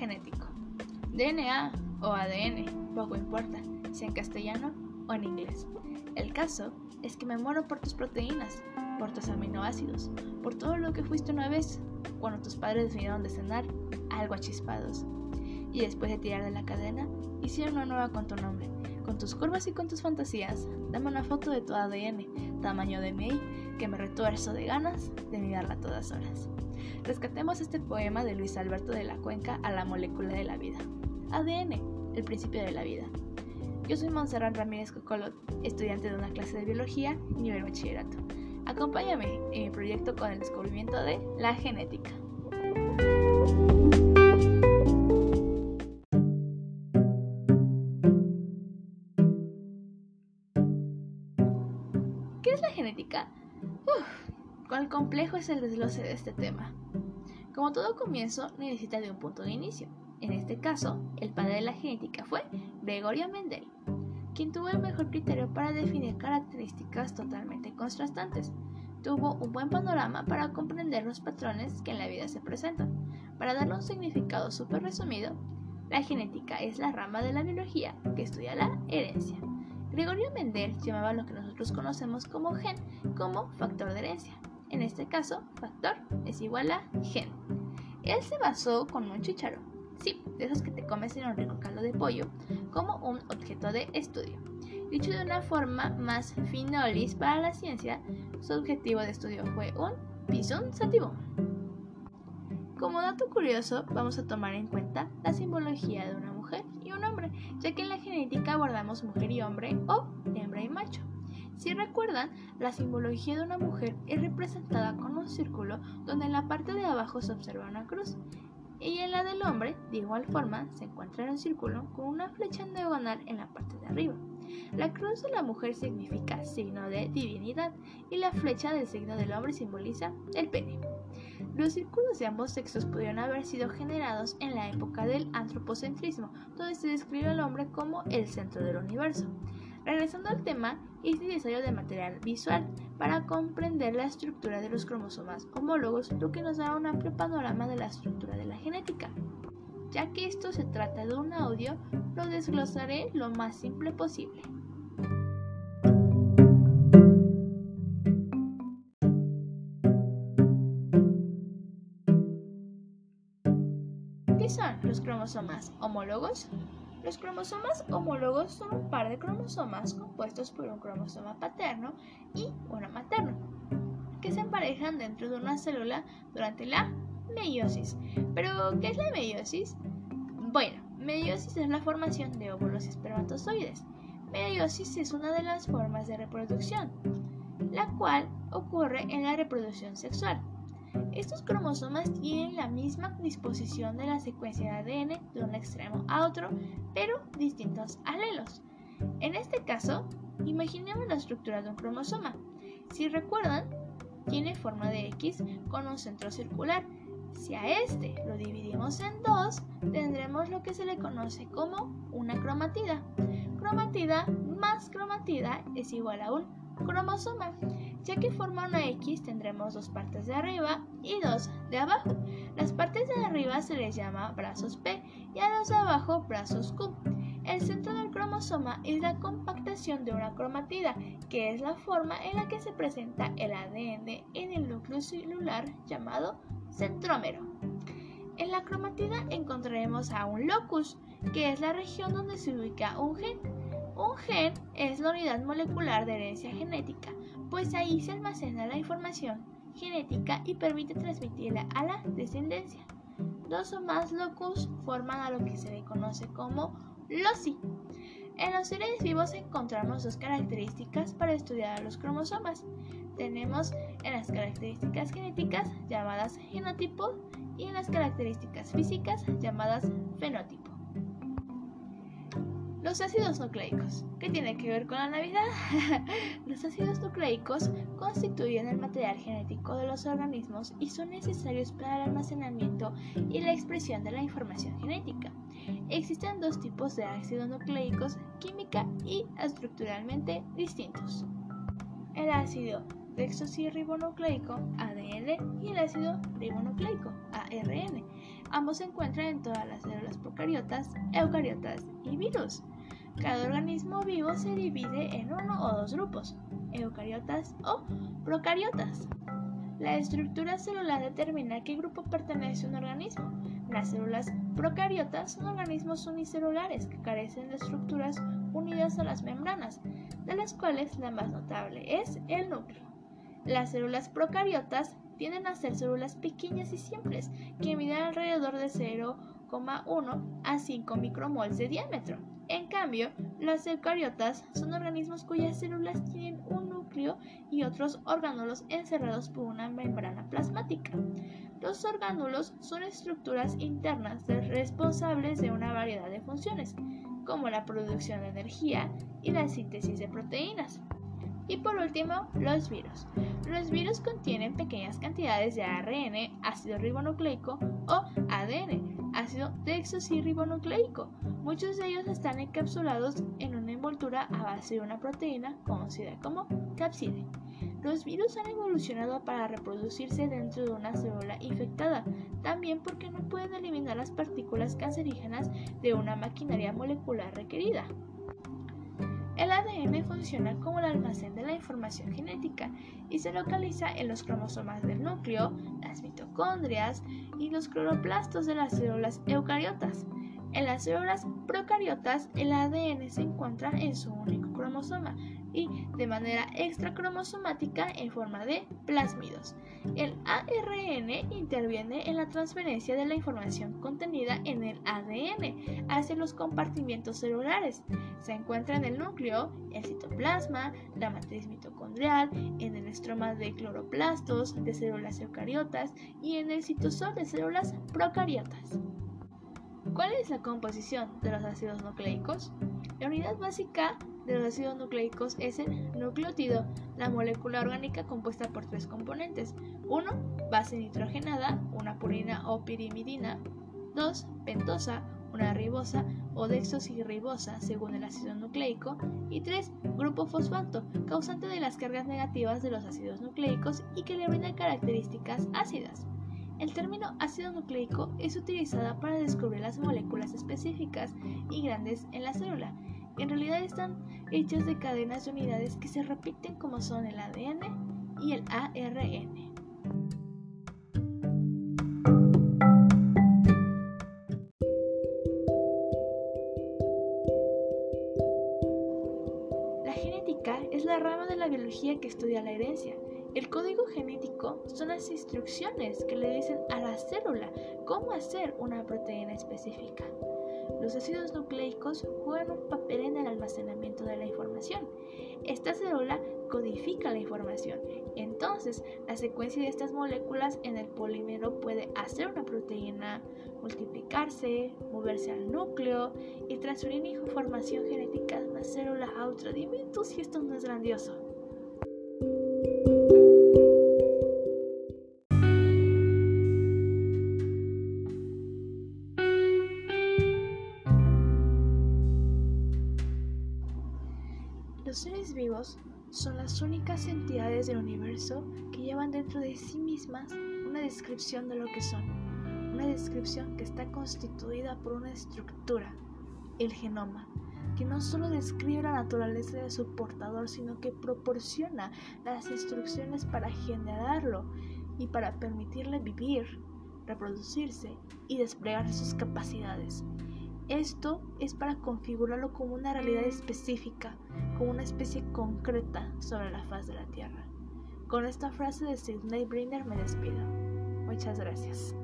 genético. DNA o ADN, poco importa, si en castellano o en inglés. El caso es que me muero por tus proteínas, por tus aminoácidos, por todo lo que fuiste una vez, cuando tus padres vinieron de cenar algo achispados. Y después de tirar de la cadena, hicieron una nueva con tu nombre, con tus curvas y con tus fantasías. Dame una foto de tu ADN, tamaño de mail, que me retuerzo de ganas de mirarla a todas horas. Rescatemos este poema de Luis Alberto de la Cuenca a la molécula de la vida. ADN, el principio de la vida. Yo soy Montserrat Ramírez Cocolot, estudiante de una clase de biología nivel bachillerato. Acompáñame en mi proyecto con el descubrimiento de la genética. ¿Qué es la genética? Uf, cuán complejo es el desglose de este tema. Como todo comienzo, necesita de un punto de inicio. En este caso, el padre de la genética fue Gregorio Mendel, quien tuvo el mejor criterio para definir características totalmente contrastantes. Tuvo un buen panorama para comprender los patrones que en la vida se presentan. Para darle un significado súper resumido, la genética es la rama de la biología que estudia la herencia. Gregorio Mendel llamaba lo que nosotros conocemos como gen como factor de herencia. En este caso, factor es igual a gen. Él se basó con un chicharo, sí, de esos que te comes en un rico caldo de pollo, como un objeto de estudio. Dicho de una forma más finolis para la ciencia, su objetivo de estudio fue un pisum sativum. Como dato curioso, vamos a tomar en cuenta la simbología de una mujer y un hombre, ya que en la genética abordamos mujer y hombre o hembra y macho. Si recuerdan, la simbología de una mujer es representada con un círculo donde en la parte de abajo se observa una cruz y en la del hombre, de igual forma, se encuentra en un círculo con una flecha en diagonal en la parte de arriba. La cruz de la mujer significa signo de divinidad y la flecha del signo del hombre simboliza el pene. Los círculos de ambos sexos pudieron haber sido generados en la época del antropocentrismo, donde se describe al hombre como el centro del universo. Regresando al tema, es necesario de material visual para comprender la estructura de los cromosomas homólogos, lo que nos da un amplio panorama de la estructura de la genética. Ya que esto se trata de un audio, lo desglosaré lo más simple posible. ¿Qué son los cromosomas homólogos? Los cromosomas homólogos son un par de cromosomas compuestos por un cromosoma paterno y uno materno, que se emparejan dentro de una célula durante la meiosis. ¿Pero qué es la meiosis? Bueno, meiosis es la formación de óvulos y espermatozoides. Meiosis es una de las formas de reproducción, la cual ocurre en la reproducción sexual. Estos cromosomas tienen la misma disposición de la secuencia de ADN de un extremo a otro, pero distintos alelos. En este caso, imaginemos la estructura de un cromosoma. Si recuerdan, tiene forma de X con un centro circular. Si a este lo dividimos en dos, tendremos lo que se le conoce como una cromatida. Cromatida más cromatida es igual a un cromosoma. Ya que forma una X tendremos dos partes de arriba y dos de abajo. Las partes de arriba se les llama brazos P y a los de abajo brazos Q. El centro del cromosoma es la compactación de una cromatida, que es la forma en la que se presenta el ADN en el núcleo celular llamado centrómero. En la cromatida encontraremos a un locus, que es la región donde se ubica un gen. Un gen es la unidad molecular de herencia genética, pues ahí se almacena la información genética y permite transmitirla a la descendencia. Dos o más locus forman a lo que se le conoce como loci. En los seres vivos encontramos dos características para estudiar los cromosomas. Tenemos en las características genéticas llamadas genotipo y en las características físicas llamadas fenotipo. Los ácidos nucleicos. ¿Qué tiene que ver con la Navidad? los ácidos nucleicos constituyen el material genético de los organismos y son necesarios para el almacenamiento y la expresión de la información genética. Existen dos tipos de ácidos nucleicos, química y estructuralmente distintos. El ácido desoxirribonucleico, ADN, y el ácido ribonucleico, ARN. Ambos se encuentran en todas las células procariotas, eucariotas y virus. Cada organismo vivo se divide en uno o dos grupos, eucariotas o procariotas. La estructura celular determina a qué grupo pertenece un organismo. Las células procariotas son organismos unicelulares que carecen de estructuras unidas a las membranas, de las cuales la más notable es el núcleo. Las células procariotas tienden a ser células pequeñas y simples, que miden alrededor de 0,1 a 5 micromoles de diámetro. En cambio, las eucariotas son organismos cuyas células tienen un núcleo y otros orgánulos encerrados por una membrana plasmática. Los orgánulos son estructuras internas responsables de una variedad de funciones, como la producción de energía y la síntesis de proteínas. Y por último, los virus. Los virus contienen pequeñas cantidades de ARN, ácido ribonucleico o ADN, ácido desoxirribonucleico. Muchos de ellos están encapsulados en una envoltura a base de una proteína conocida como capside. Los virus han evolucionado para reproducirse dentro de una célula infectada, también porque no pueden eliminar las partículas cancerígenas de una maquinaria molecular requerida. El ADN funciona como el almacén de la información genética y se localiza en los cromosomas del núcleo, las mitocondrias y los cloroplastos de las células eucariotas. En las células procariotas, el ADN se encuentra en su único cromosoma y de manera extracromosomática en forma de plásmidos. El ARN interviene en la transferencia de la información contenida en el ADN hacia los compartimientos celulares. Se encuentra en el núcleo, el citoplasma, la matriz mitocondrial, en el estroma de cloroplastos de células eucariotas y en el citosol de células procariotas. ¿Cuál es la composición de los ácidos nucleicos? La unidad básica los ácidos nucleicos es el nucleótido, la molécula orgánica compuesta por tres componentes. 1. Base nitrogenada, una purina o pirimidina. 2. Pentosa, una ribosa o dexosirribosa según el ácido nucleico. Y 3. Grupo fosfato, causante de las cargas negativas de los ácidos nucleicos y que le brinda características ácidas. El término ácido nucleico es utilizado para descubrir las moléculas específicas y grandes en la célula. En realidad están hechas de cadenas de unidades que se repiten como son el ADN y el ARN. La genética es la rama de la biología que estudia la herencia el código genético son las instrucciones que le dicen a la célula cómo hacer una proteína específica. Los ácidos nucleicos juegan un papel en el almacenamiento de la información. Esta célula codifica la información. Entonces, la secuencia de estas moléculas en el polímero puede hacer una proteína, multiplicarse, moverse al núcleo y transferir información genética de una célula a otra. Dime tú si esto no es grandioso. Son las únicas entidades del universo que llevan dentro de sí mismas una descripción de lo que son, una descripción que está constituida por una estructura, el genoma, que no solo describe la naturaleza de su portador, sino que proporciona las instrucciones para generarlo y para permitirle vivir, reproducirse y desplegar sus capacidades. Esto es para configurarlo como una realidad específica, una especie concreta sobre la faz de la Tierra. Con esta frase de Sidney Brinner me despido. Muchas gracias.